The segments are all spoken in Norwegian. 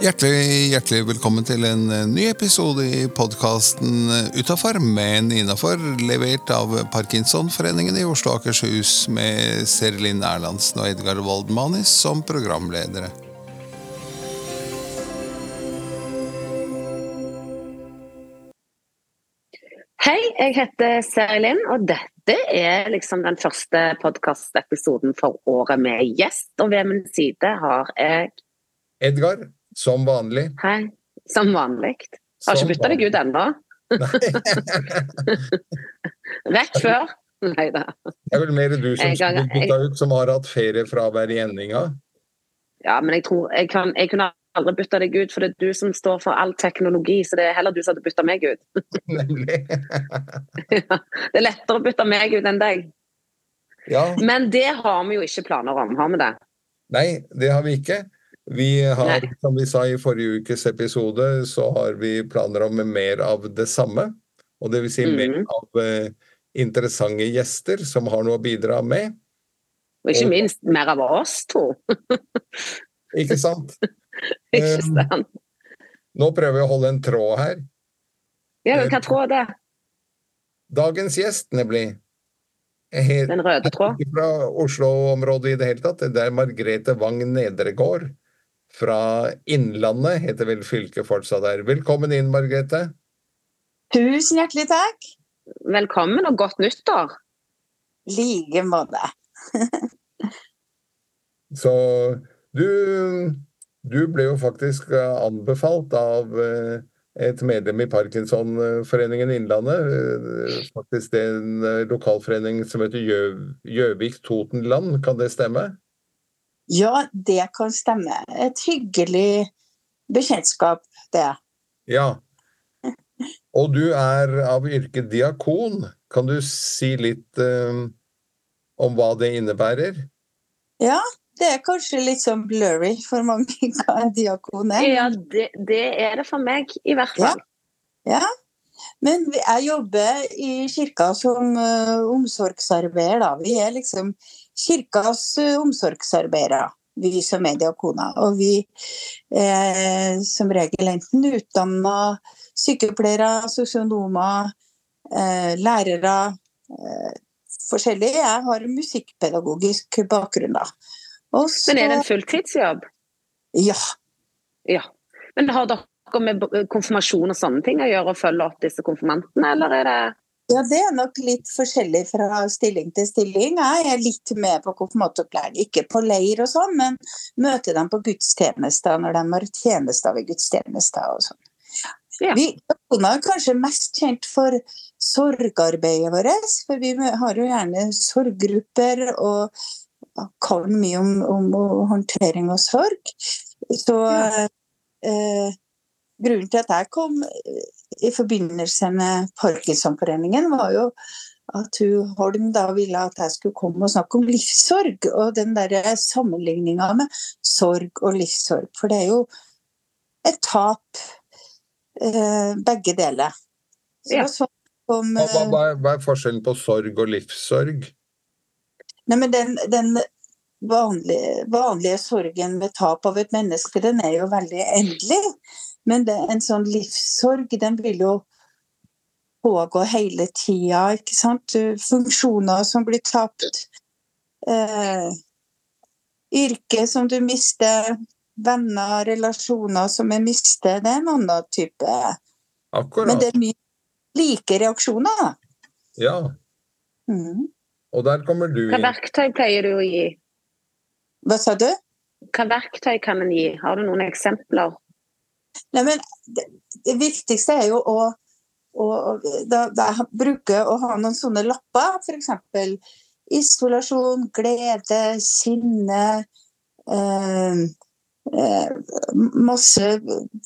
Hjertelig, hjertelig velkommen til en eh, ny episode i podkasten Utafor, men innafor, levert av Parkinsonforeningen i Oslo og Akershus med Serlin Erlandsen og Edgar Woldmanis som programledere. Hei, jeg heter Serlin, og dette er liksom den første podkastepisoden for året med gjest. Og ved min side har jeg Edgar, som vanlig. Hei, som vanlig. Har ikke bytta deg ut ennå. Rett før. Nei da. Det er vel mer du som skulle bytta ut, som har hatt feriefravær i endinga? Ja, men jeg tror jeg, kan, jeg kunne aldri bytta deg ut, for det er du som står for all teknologi. Så det er heller du som hadde bytta meg ut. Nemlig. ja, det er lettere å bytte meg ut enn deg. Ja. Men det har vi jo ikke planer om, har vi det? Nei, det har vi ikke. Vi har, Nei. som vi sa i forrige ukes episode, så har vi planer om mer av det samme. Og det vil si mer Mhm. av eh, interessante gjester som har noe å bidra med. Og ikke minst mer av oss to. Ikke sant? ikke Um, sant? Nå prøver vi å holde en tråd her. Ja, men hva tråd er det? Dagens gjest, nemlig. helt- Den røde tråd? Ikke fra Oslo-området i det hele tatt. Det er Margrethe Wang Nedregård. Fra Innlandet, heter vel fylket fortsatt der. Velkommen inn, Margrethe. Tusen hjertelig takk. Velkommen og godt nyttår. like måte. Så du, du ble jo faktisk eh, anbefalt av eh, et medlem i Parkinsonforeningen Innlandet. eh, Faktisk det er en lokalforening som heter Gjø- Gjøvik Totenland, kan det stemme? Ja, det kan stemme. Et hyggelig bekjentskap, det. Ja. Og du er av yrke diakon. Kan du si litt eh, om hva det innebærer? Ja, det er kanskje litt sånn blurry for mange hva en diakon er. Ja, det, det er det for meg, i hvert fall. Ja. Men jeg jobber i kirka som uh, omsorgsarbeider, da. Vi er liksom kirkas uh, omsorgsarbeidere, vi som er diakoner. Og vi er som regel enten utdanna sykepleiere, sosionomer, uh, lærere. Uh, forskjellig. Jeg har musikkpedagogisk bakgrunn, da. Og så- Men er det en fulltidsjobb? Ja. Ja. Men har dere med konfirmasjon og sånne ting å gjøre, å følge opp disse konfirmantene, eller er det Ja, det er nok litt forskjellig fra stilling til stilling. Jeg er litt med på konfirmantopplæring, ikke på leir og sånn, men møter dem på gudstjenester når de har tjenester ved gudstjenester og sånn. Ja. Vi er kanskje mest kjent for sorgarbeidet vårt, for vi har jo gjerne sorggrupper og kan mye om, om håndtering og sorg. Så eh, grunnen til at jeg kom i forbindelse med Parkinsonforeningen, var jo at hun Holm da ville at jeg skulle komme og snakke om livssorg, og den der sammenligninga med sorg og livssorg. For det er jo et tap, eh, begge deler. Så Ja. sånn kom, Hva, hva, eh, hva er- hva er forskjellen på sorg og livssorg? Nei, men den, den vanlige, vanlige sorgen ved tap av et menneske, den er jo veldig endelig. Men det, en sånn livssorg, den vil jo pågå hele tida, ikke sant. Funksjoner som blir tapt. Eh, yrke som du mister. Venner, relasjoner som er mistet. Det er en annen type. Akkurat. Men det er mye like reaksjoner. Ja. Mhm. Og der kommer du inn. Hva verktøy pleier du å gi? Hva sa du? Hva verktøy kan en gi? Har du noen eksempler? Nei, men det, det viktigste er jo å, å da, da bruke å ha noen sånne lapper, f.eks. isolasjon, glede, sinne eh, eh, Masse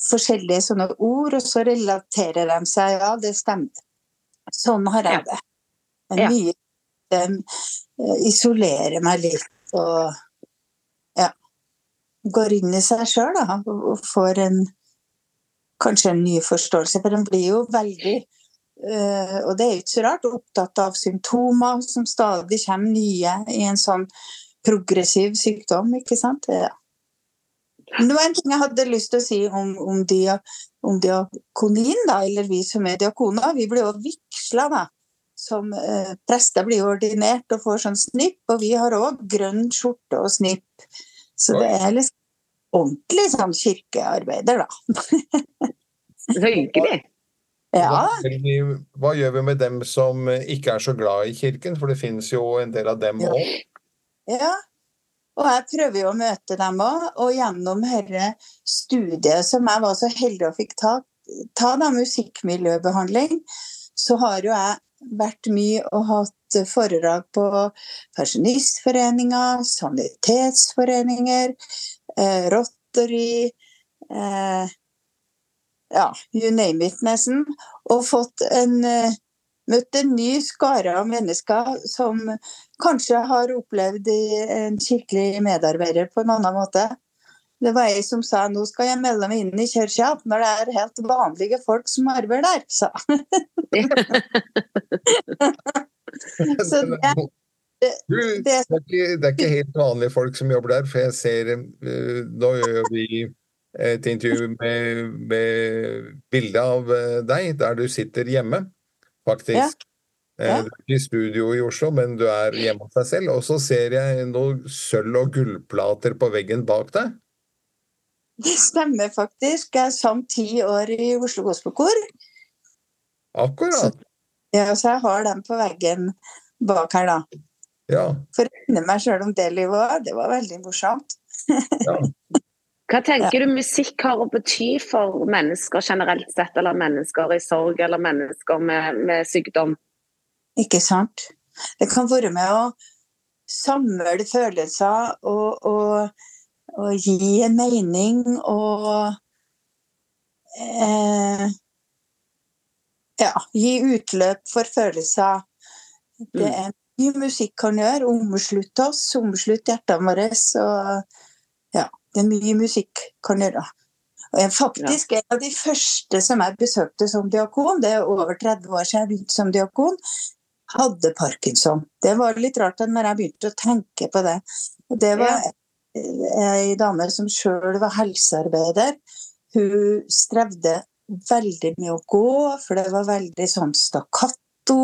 forskjellige sånne ord, og så relaterer de seg. Ja, det stemmer. Sånn har jeg det. Ja. mye de isolerer meg litt og ja, går inn i seg sjøl og får en kanskje en ny forståelse. For en blir jo veldig eh, og det er jo ikke så rart, opptatt av symptomer som stadig kommer nye i en sånn progressiv sykdom, ikke sant. Ja. Det var en ting jeg hadde lyst til å si om, om, dia, om diakonien, da, eller vi som er diakoner. Vi blir jo vigsla, da. Som eh, prester blir ordinert og får sånn snipp, og vi har òg grønn skjorte og snipp. Så det er liksom ordentlig sånn kirkearbeider, da. Så hyggelig. Ja. hva gjør vi med dem som ikke er så glad i kirken? For det finnes jo en del av dem Ja. òg. Ja, og jeg prøver jo å møte dem òg. Og gjennom dette studiet som jeg var så heldig å fikk ta, ta da, musikkmiljøbehandling, så har jo jeg vært mye og hatt foredrag på Pensjonistforeninga, sanitetsforeninger, eh, Rotary eh, Ja, you name it, nesten. Og fått en eh, møtt en ny skare av mennesker som kanskje har opplevd en kirkelig medarbeider på en annen måte. Det var ei som sa nå skal jeg melde meg inn i kirka når det er helt vanlige folk som arbeider der, sa Så det- det, det- er ikke, det er ikke helt vanlige folk som jobber der, for jeg ser eh, Nå gjør vi et intervju med, med bilde av eh, deg der du sitter hjemme, faktisk. Eh, Ja. Du er ikke i studio i Oslo, men du er hjemme hos deg selv. Og så ser jeg noen sølv- og gullplater på veggen bak deg. Det stemmer faktisk. Jeg sang ti år i Oslo Gospelkor, Akkurat. ja, så jeg har dem på veggen bak her, da. Ja. For å minne meg sjøl om det livet òg. Det var veldig morsomt. ja. Hva tenker du musikk har å bety for mennesker generelt sett, eller mennesker i sorg, eller mennesker med, med sykdom? Ikke sant? Det kan være med å samle følelser og, og, og gi en mening og eh, Ja, gi utløp for følelser. Det er mye musikk kan gjøre. Omslutte oss, omslutte hjertene våre. Og ja, det er mye musikk kan gjøre. Og jeg faktisk en av de første som jeg besøkte som diakon, det er over 30 år siden jeg begynte som diakon, hadde parkinson. Det var litt rart når jeg begynte å tenke på det. Og det var ei dame som sjøl var helsearbeider. Hun strevde veldig med å gå, for det var veldig sånn stakkato.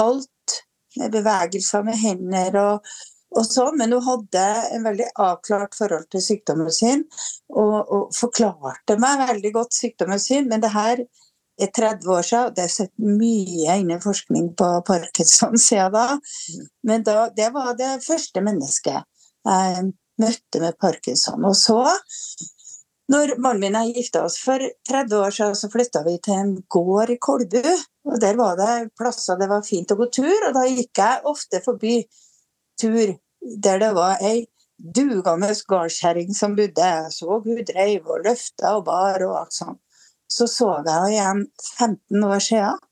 Alt med bevegelser med hender og, og sånn. Men hun hadde en veldig avklart forhold til sykdommen sin, og, og forklarte meg veldig godt sykdommen sin. Men det her er 30 år siden, og det er sett mye innen forskning på parkinson siden da. Men da, det var det første mennesket jeg møtte med parkinson. Og så, når mannen min og jeg gifta oss for 30 år siden, så flytta vi til en gård i Kolbu. Og der var det plasser det var fint å gå tur, og da gikk jeg ofte forbi tur der det var ei dugende gardskjerring som bodde. Jeg så hun dreiv og løfta og bar og alt sånt. Så så jeg henne igjen 15 år siden,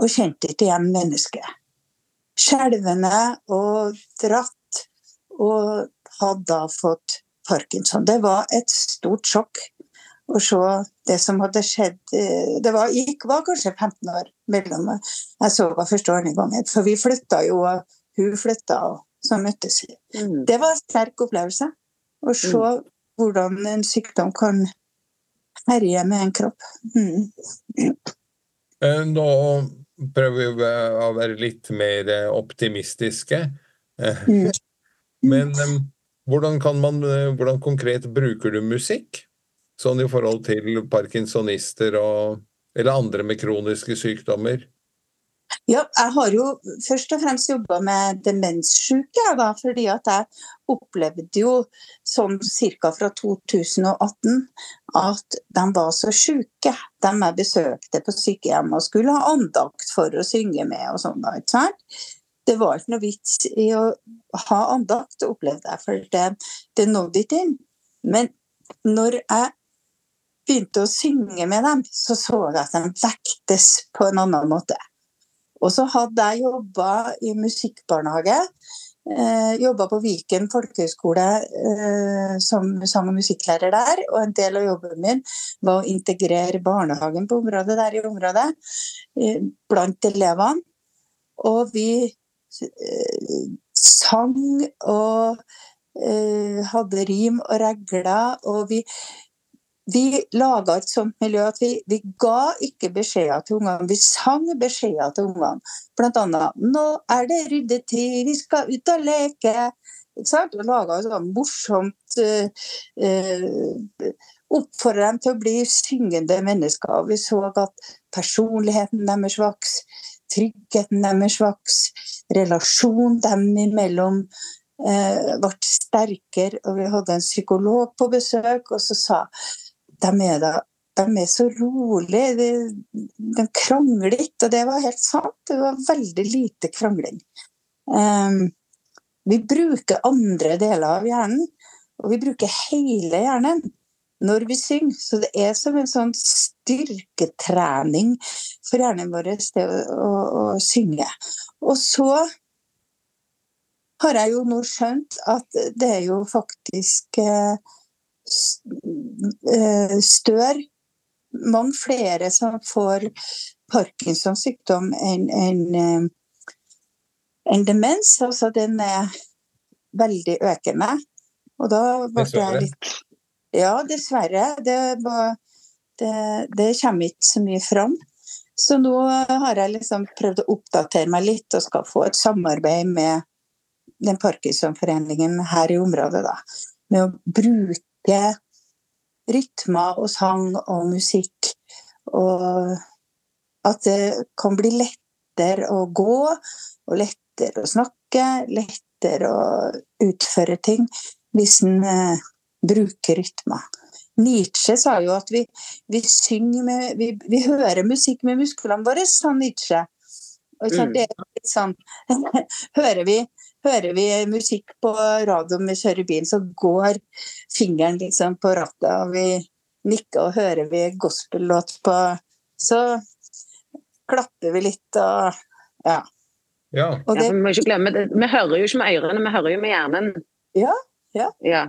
og kjente ikke igjen mennesket. Skjelvende og dratt, og hadde da fått parkinson. Det var et stort sjokk å se det som hadde skjedd. Det var, gikk, var kanskje 15 år mellom jeg så henne første i gangen. For vi flytta jo, hun flytta, og så møttes vi. Mm. Det var en sterk opplevelse. Å se hvordan en sykdom kan herje med en kropp. Mm. Eh, Nå prøver vi å være litt mer eh, optimistiske. Eh, Mm. Men eh, hvordan man, eh, hvordan konkret bruker du musikk? Sånn i forhold til parkinsonister og eller andre med kroniske sykdommer? Ja, jeg har jo først og fremst jobba med demenssyke, fordi at jeg opplevde jo sånn ca. fra 2018 at de var så syke, de jeg besøkte på sykehjem og skulle ha andakt for å synge med og sånn. ikke sant? Det var ikke noe vits i å ha andakt, opplevde jeg, for det, det nådde ikke inn. Men når jeg begynte å synge med dem, så så jeg at de vektes på en annen måte. Og så hadde jeg jobba i musikkbarnehage. Eh, jobba på Viken folkehøgskole eh, som sang- og musikklærer der. Og en del av jobben min var å integrere barnehagen på området der i området eh, blant elevene. Og vi sang og eh, hadde rim og regler. Og vi, vi laga et sånt miljø at vi, vi ga ikke beskjeder til ungene, vi sang beskjeder til ungene. Blant annet 'Nå er det ryddetid, vi skal ut og leke'. Ikke sant? Og laga et sånt morsomt eh, eh, Oppfordra dem til å bli syngende mennesker. Vi så at personligheten deres vokste, tryggheten deres vokste, relasjonen dem imellom eh, ble sterkere. Og vi hadde en psykolog på besøk, og så sa de er da de er så rolige, de, de krangler ikke. Og det var helt sant. Det var veldig lite krangling. Um, vi bruker andre deler av hjernen, og vi bruker hele hjernen når vi synger. Så det er som en sånn styrketrening for hjernen vår det å, å, å synge. Og så har jeg jo nå skjønt at det er jo faktisk eh, eh stør mange flere som får Parkinsons sykdom enn en, eh, en demens. Altså den er veldig økende. Og da ble jeg litt Ja, dessverre. Det, det, det kommer ikke så mye fram. Så nå har jeg liksom prøvd å oppdatere meg litt og skal få et samarbeid med den Parkinsonforeningen her i området. da, Med å bruke rytmer og sang og musikk. Og at det kan bli lettere å gå, og lettere å snakke, lettere å utføre ting hvis en eh, bruker rytmer. Nietzsche sa jo at vi, vi synger med vi, vi, hører musikk med musklene våre, sa Nietzsche. Og så, mm. det er litt sånn hører vi, hører vi musikk på radioen vi kjører bil, så går fingeren liksom på rattet, og vi nikker og hører vi gospel-låt på Så klapper vi litt og ja. Ja. Det... ja vi må ikke glemme det. Vi hører jo ikke med ørene, vi hører jo med hjernen. Ja, ja. ja.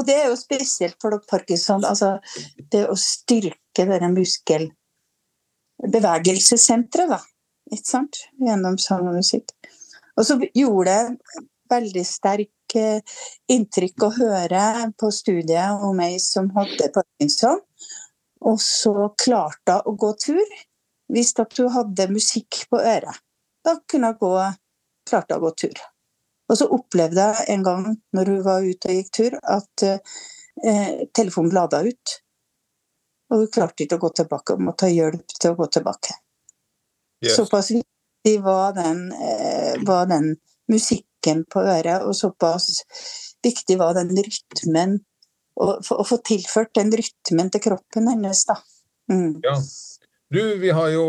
Og det er jo spesielt for parkinson, altså det å styrke denne muskelbevegelsessenteret, da. Ikke sant? Gjennom sang og musikk. Og så gjorde det veldig sterk eh, inntrykk å høre på studiet om ei som hadde parkinson, og så klarte hun å gå tur hvis at hun hadde musikk på øret da kunne gå, klarte hun å gå tur. Og så opplevde jeg en gang når hun var ute og gikk tur, at eh, telefonen lada ut. Og hun klarte ikke å gå tilbake, og måtte ha hjelp til å gå tilbake. Yes. Såpass viktig var den, eh, var den, musikken på øret, og såpass viktig var den rytmen å, å få tilført den rytmen til kroppen hennes, da. Mm. Ja. Du, vi har jo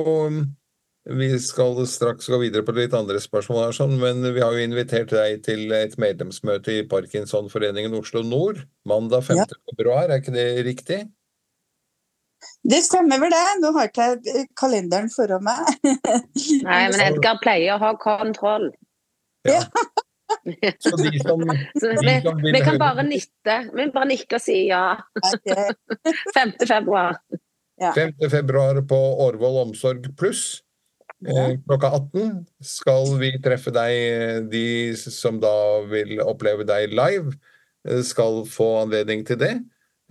vi skal straks gå videre på litt andre spørsmål, her, sånn, men vi har jo invitert deg til et medlemsmøte i Parkinsonforeningen Oslo Nord mandag 5. Ja. februar, er ikke det riktig? Det stemmer vel det. Nå har ikke jeg kalenderen foran meg. Nei, men Edgar pleier å ha kontroll. Ja. Så de som, Så vi, som vi kan bare nitte. Vi bare nikke og si ja. 5. februar. Ja. 5. februar på Årvoll Omsorg pluss. Eh, klokka 18 skal vi treffe deg. Eh, de som da vil oppleve deg live, eh, skal få anledning til det.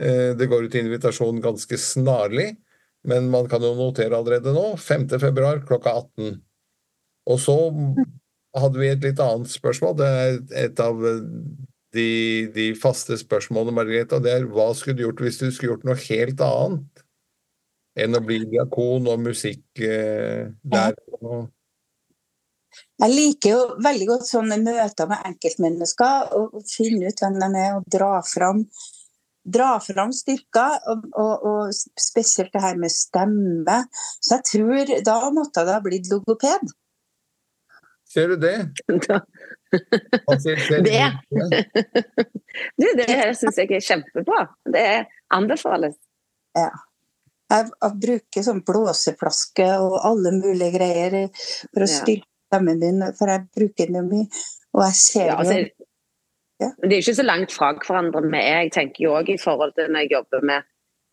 Det går ut invitasjon ganske snarlig, men man kan jo notere allerede nå. 5. februar klokka 18. Og så hadde vi et litt annet spørsmål. Det er et av de, de faste spørsmålene, Margrethe. Og det er hva skulle du gjort hvis du skulle gjort noe helt annet? Enn å bli diakon og musikklærer. Eh, jeg liker jo veldig godt sånne møter med enkeltmennesker, og finne ut hvem de er og dra fram, dra fram styrker. Og, og, og, spesielt det her med stemme. Så jeg tror da måtte det ha blitt logoped. Ser du det? Det du, det syns jeg er kjempebra. Det anbefales. Ja. Jeg, jeg bruker sånn blåseflaske og alle mulige greier for å styrke stemmen min, for jeg bruker den mye. Og jeg ser ja, altså, ja. Det er ikke så langt fra hverandre med jeg tenker jo òg i forhold til når jeg jobber med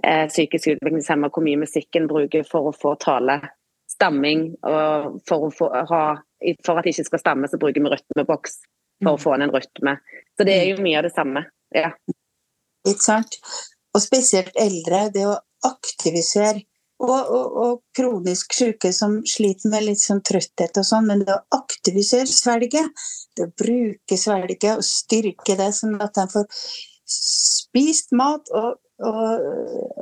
eh, psykisk utviklingshemmede, hvor mye musikken bruker for å få tale, stamming og for få, ha for at det ikke skal stamme, så bruker vi rytmeboks for å få inn en rytme. Så det er jo mye av det samme. Ja. Ikke sant? Og spesielt eldre, det å aktivisere. Og, og, og kronisk syke som sliter med litt sånn trøtthet og sånn, men det å aktivisere svelget, det å bruke svelget og styrke det sånn at de får spist mat og, og,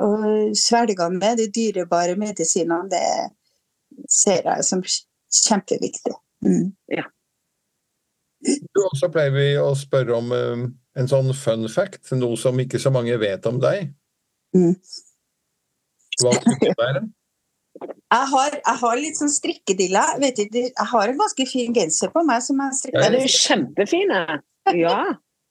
og svelga med de dyrebare medisinene, det ser jeg som kjempeviktig. Mm. Du, også pleier vi å spørre om eh, en sånn fun fact, noe som ikke så mange vet om deg. Mm. Hva er det? Jeg har, jeg har litt sånn strikkedilla. Vet ikke, jeg har en ganske fin genser på meg som jeg ja, strikker. det er jo kjempefine. Ja.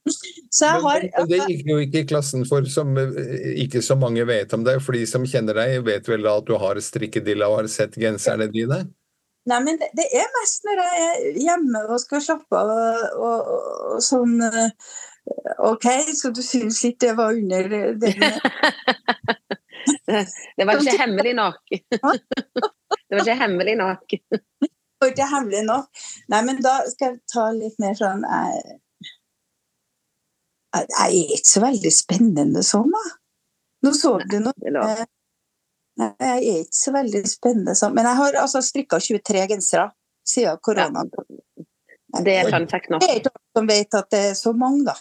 Så jeg har, Men, men det gikk jo ikke i klassen for som eh, ikke så mange vet om deg. For de som kjenner deg, vet vel da at du har strikkedilla og har sett genserne dine? Nei, men det, det er mest når jeg er hjemme og skal slappe av og, og, og sånn eh, OK, så du syns ikke det var under den Det var ikke hemmelig nok. Det var ikke hemmelig nok. Det var ikke hemmelig nok. Nei, men da skal jeg ta litt mer sånn Jeg, jeg, jeg er ikke så veldig spennende sånn, da. Nå så du noe. Eh, Nei, jeg er ikke så veldig spennende sånn. Men jeg har altså strikka 23 gensere siden korona. Det er fun fact nok. Det er ikke alle som vet at det er så mange, da.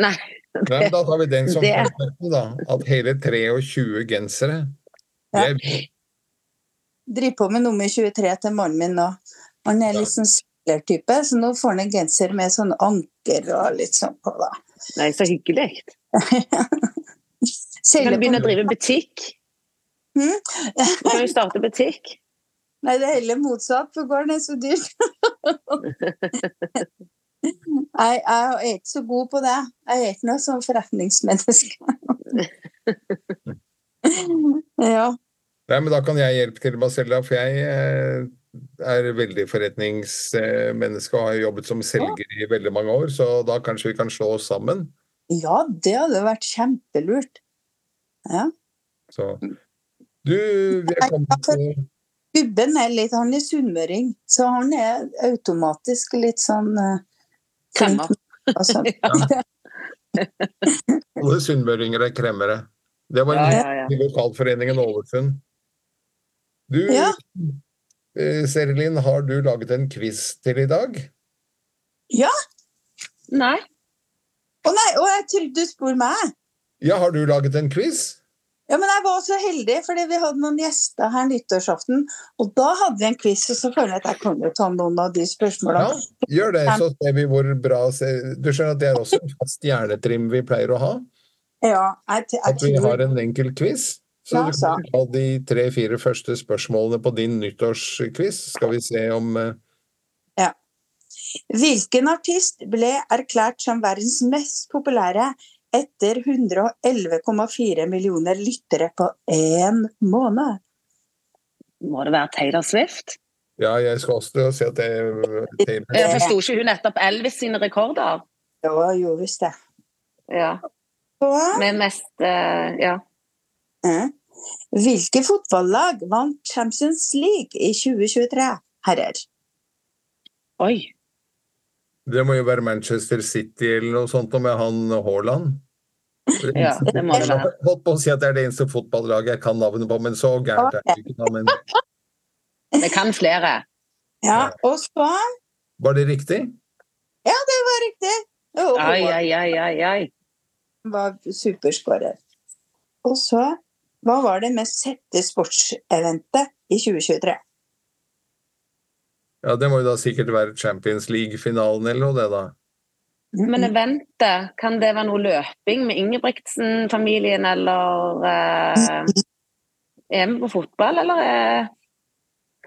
Nei. Men da tar vi den som konsept, da. At hele 23 gensere. ja. er, Driver på med nummer 23 til mannen min nå. Han er litt sånn spillertype, så nå får han en genser med sånn anker og litt sånn på, da. Nei, så hyggelig. Kan du begynne å drive butikk? Hmm? Kan du starte butikk. Nei, det er heller motsatt, for gården er så dyrt. Nei, jeg er ikke så god på det. Jeg er ikke noe sånn forretningsmenneske. ja. nei, men da kan jeg hjelpe til, Marcella, for jeg eh, er veldig forretningsmenneske og har jobbet som selger i veldig mange år, så da kanskje vi kan slå oss sammen. ja, det hadde vært kjempelurt. Ja. Så Du, vi er kommet til Gubben er litt Han er sunnmøring, så han er automatisk litt sånn eh, Kremmer. Alle sunnmøringer er kremmere. Det var Ja, en ja, ja. i lokalforeningen Ålesund. Du, Ja. eh, Serilin, har du laget en quiz til i dag? Nei. Å nei, å, jeg trodde du spurte meg! Ja, har du laget en quiz? Ja, men jeg var så heldig, fordi vi hadde noen gjester her nyttårsaften. Og da hadde vi en quiz, og så føler jeg at jeg jo ta noen av de spørsmålene. Ja, gjør det, så ser vi hvor bra Du skjønner at det er også en fast hjernetrim vi pleier å ha? Ja, jeg, jeg, At vi har en enkel quiz? Så Ja, du kan ta de tre-fire første spørsmålene på din nyttårsquiz. Skal vi se om Ja. Hvilken artist ble erklært som verdens mest populære etter 111,4 millioner lyttere på én måned? Må det være Taylor Swift? Ja, jeg skal også si at det Jeg forsto ikke hun nettopp Elvis sine rekorder? Jo, jo visst det. Ja. Med mest eh, Ja. hvilke fotballag vant Champions League i 2023, herrer? Oi. Det må jo være Manchester City eller noe sånt med han Haaland. Ja, det må det være. holdt på å si at det er det eneste fotballaget jeg kan navnet på, men så gærent er det ikke. Men Det kan flere. Ja, og så var det riktig? Ja, det var riktig! Oh, Ai, ai, ai, ai, ai. var superskårer. Og så Hva var det mest sette sportseventet i 2023? Ja, det må jo da sikkert være Champions League-finalen eller noe, det da. Men eventet, kan det være noe løping med Ingebrigtsen-familien, eller eh, Er vi på fotball, eller eh,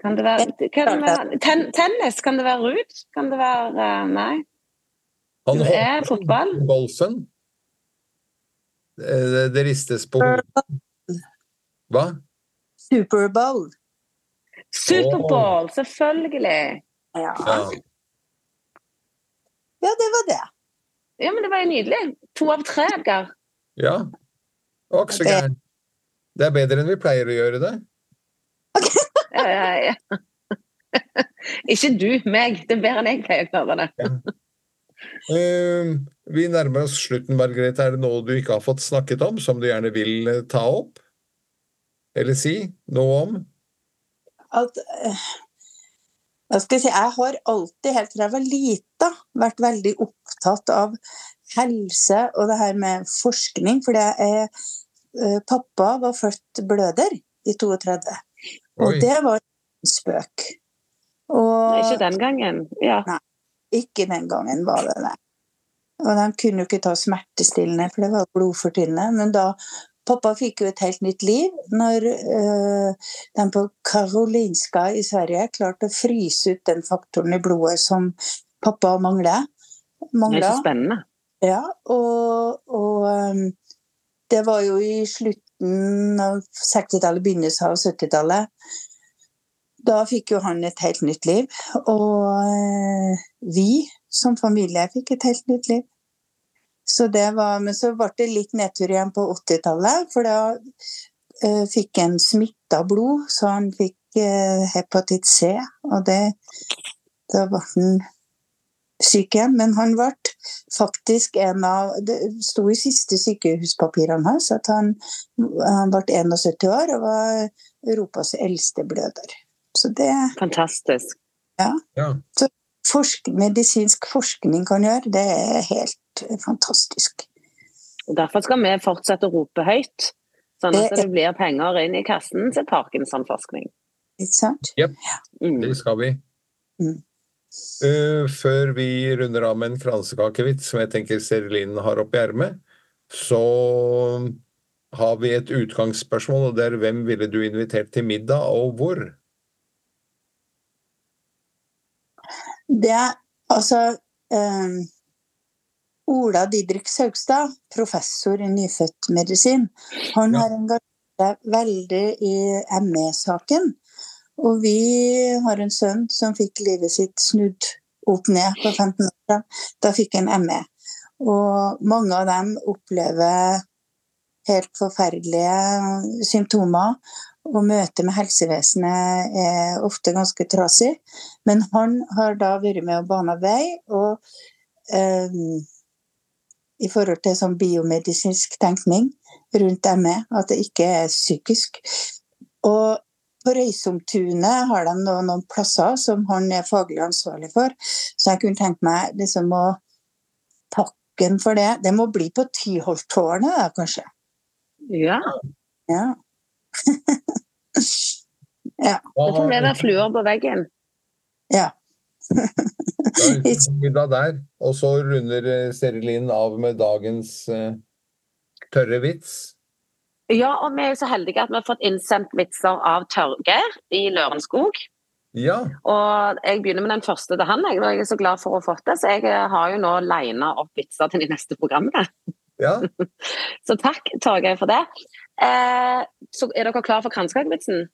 kan det være, kan det være ten, Tennis, kan det være Ruud? Kan det være eh, Nei. Han Det er fotball. Golfen. Eh, Det, det ristes på hodet. Hva? Superbowl. Superball, selvfølgelig! Ja. Ja. ja, det var det. Ja, men det var jo nydelig. To av tre, Edgar. ja. også så gærent. Det er bedre enn vi pleier å gjøre det. Ja, ja, ja. Ikke du, meg. Det er bedre enn jeg pleier å klare det. Uh, vi nærmer oss slutten, Margrethe. Er det noe du ikke har fått snakket om, som du gjerne vil eh, ta opp? Eller si noe om? At eh, hva skal jeg si, jeg har alltid, helt fra jeg var lita, vært veldig opptatt av helse og det her med forskning. For jeg, eh, pappa var født bløder i 32, og Oi. det var en spøk. Og Ikke den gangen. Ja. ikke den gangen var det det. Og de kunne jo ikke ta smertestillende, for det var blodfortynnende. Men da Pappa fikk jo et helt nytt liv når eh, de på Karolinska i Sverige klarte å fryse ut den faktoren i blodet som pappa mangler. Det er så spennende. Ja, og, og um, det var jo i slutten av 60-tallet, begynnelsen av 70-tallet. Da fikk jo han et helt nytt liv. Og eh, vi som familie fikk et helt nytt liv. Så det var, men så ble det litt nedtur igjen på 80-tallet, for da eh, fikk han smitta blod, så han fikk eh, hepatitt C, og det Da ble han syk igjen. Men han ble faktisk en av Det sto i siste sykehuspapirene hans at han, han ble 71 år og var Europas eldste bløder. Så det Fantastisk. Ja. Forsk, medisinsk forskning kan gjøre, det er helt fantastisk. Og Derfor skal vi fortsette å rope høyt, sånn at Det- blir penger inn i kassen til Parkinson-forskning. Ikke sant? Mm. Det skal vi. Mm. Uh, før vi runder av med en kransekakevits som jeg tenker Serilin har oppi ermet, så har vi et utgangsspørsmål, og det er hvem ville du invitert til middag, og hvor? Det altså um, Ola Didrik Saugstad, professor i nyfødtmedisin, han Ja. har engasjert seg veldig i ME-saken. Og vi har en sønn som fikk livet sitt snudd opp ned på 15 år. Da, da fikk han ME. Og mange av dem opplever helt forferdelige symptomer. Og møtet med helsevesenet er ofte ganske trasig. Men han har da vært med å bane vei, og eh, i forhold til sånn biomedisinsk tenkning rundt ME, at det ikke er psykisk. Og på Røysomtunet har de noen, noen plasser som han er faglig ansvarlig for, så jeg kunne tenkt meg liksom å takke han for det. Det må bli på Tyholttårnet, da, kanskje. Ja, Ja. det får bli der fluer på veggen. ja. Da er middag der, og så runder eh, Serilin av med dagens uh, tørre vits. Ja, og vi er så heldige at vi har fått innsendt vitser av Tørgeir i Lørenskog. Ja, Og jeg begynner med den første til han, jeg, og jeg er så glad for å ha fått det. Så jeg eh, har jo nå lina opp vitser til de neste programmene. ja. Så takk, Torgeir, for det. Eh, så er dere klare for kransekakevitsen?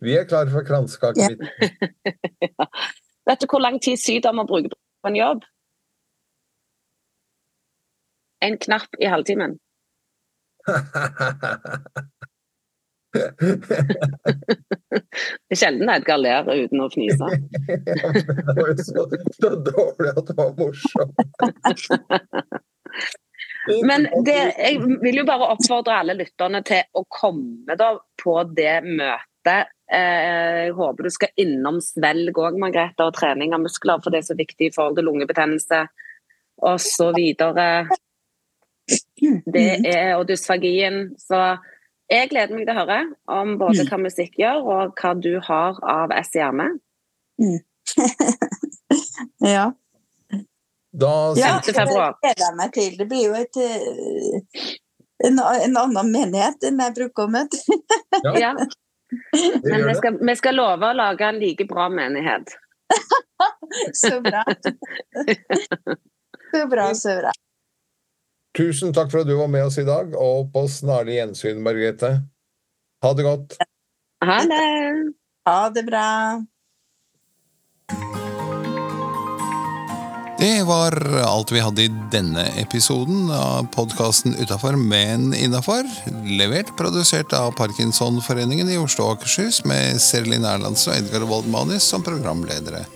Vi er klare for kransekakevits. Vet du hvor lang tid sykdommer bruker på en jobb? En knapp i halvtimen. Det er sjelden Edgar ler uten å fnise. det var jo så, så dårlig at det var morsomt. Men det, jeg vil jo bare oppfordre alle lytterne til å komme da på det møtet. Eh, Jeg håper du skal innom svelg òg, Margrethe, og trening av muskler, for det er så viktig i forhold til lungebetennelse osv. Det er og dysfagien. Så jeg gleder meg til å høre om både hva musikk gjør, og hva du har av S i ermet. ja. Da Ja, 5. februar. Det gleder meg til. Det blir jo et, eh, en, en annen menighet enn jeg bruker å møte. ja, Ja, det men vi skal, vi skal love å lage en like bra menighet. Så bra. Så bra, så bra. Tusen takk for at du var med oss i dag, og på snarlig gjensyn, Margrethe. Ha det godt. Ha det! Ha det bra. Det var alt vi hadde i denne episoden av podkasten Utafor, men innafor. Levert, produsert av Parkinsonforeningen i Oslo og Akershus med Serlin Erlandsen og Edgar Woldmanis som programledere.